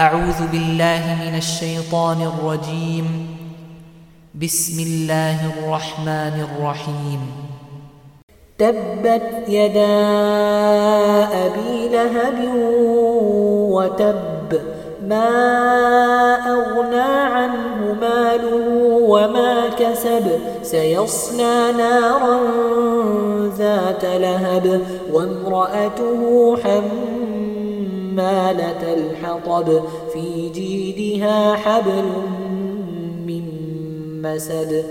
أعوذ بالله من الشيطان الرجيم. بسم الله الرحمن الرحيم. تبت يدا أبي لهب وتب ما أغنى عنه ماله وما كسب سيصلى نارا ذات لهب وامرأته حمالة الحطب في جيدها حبل من مسد.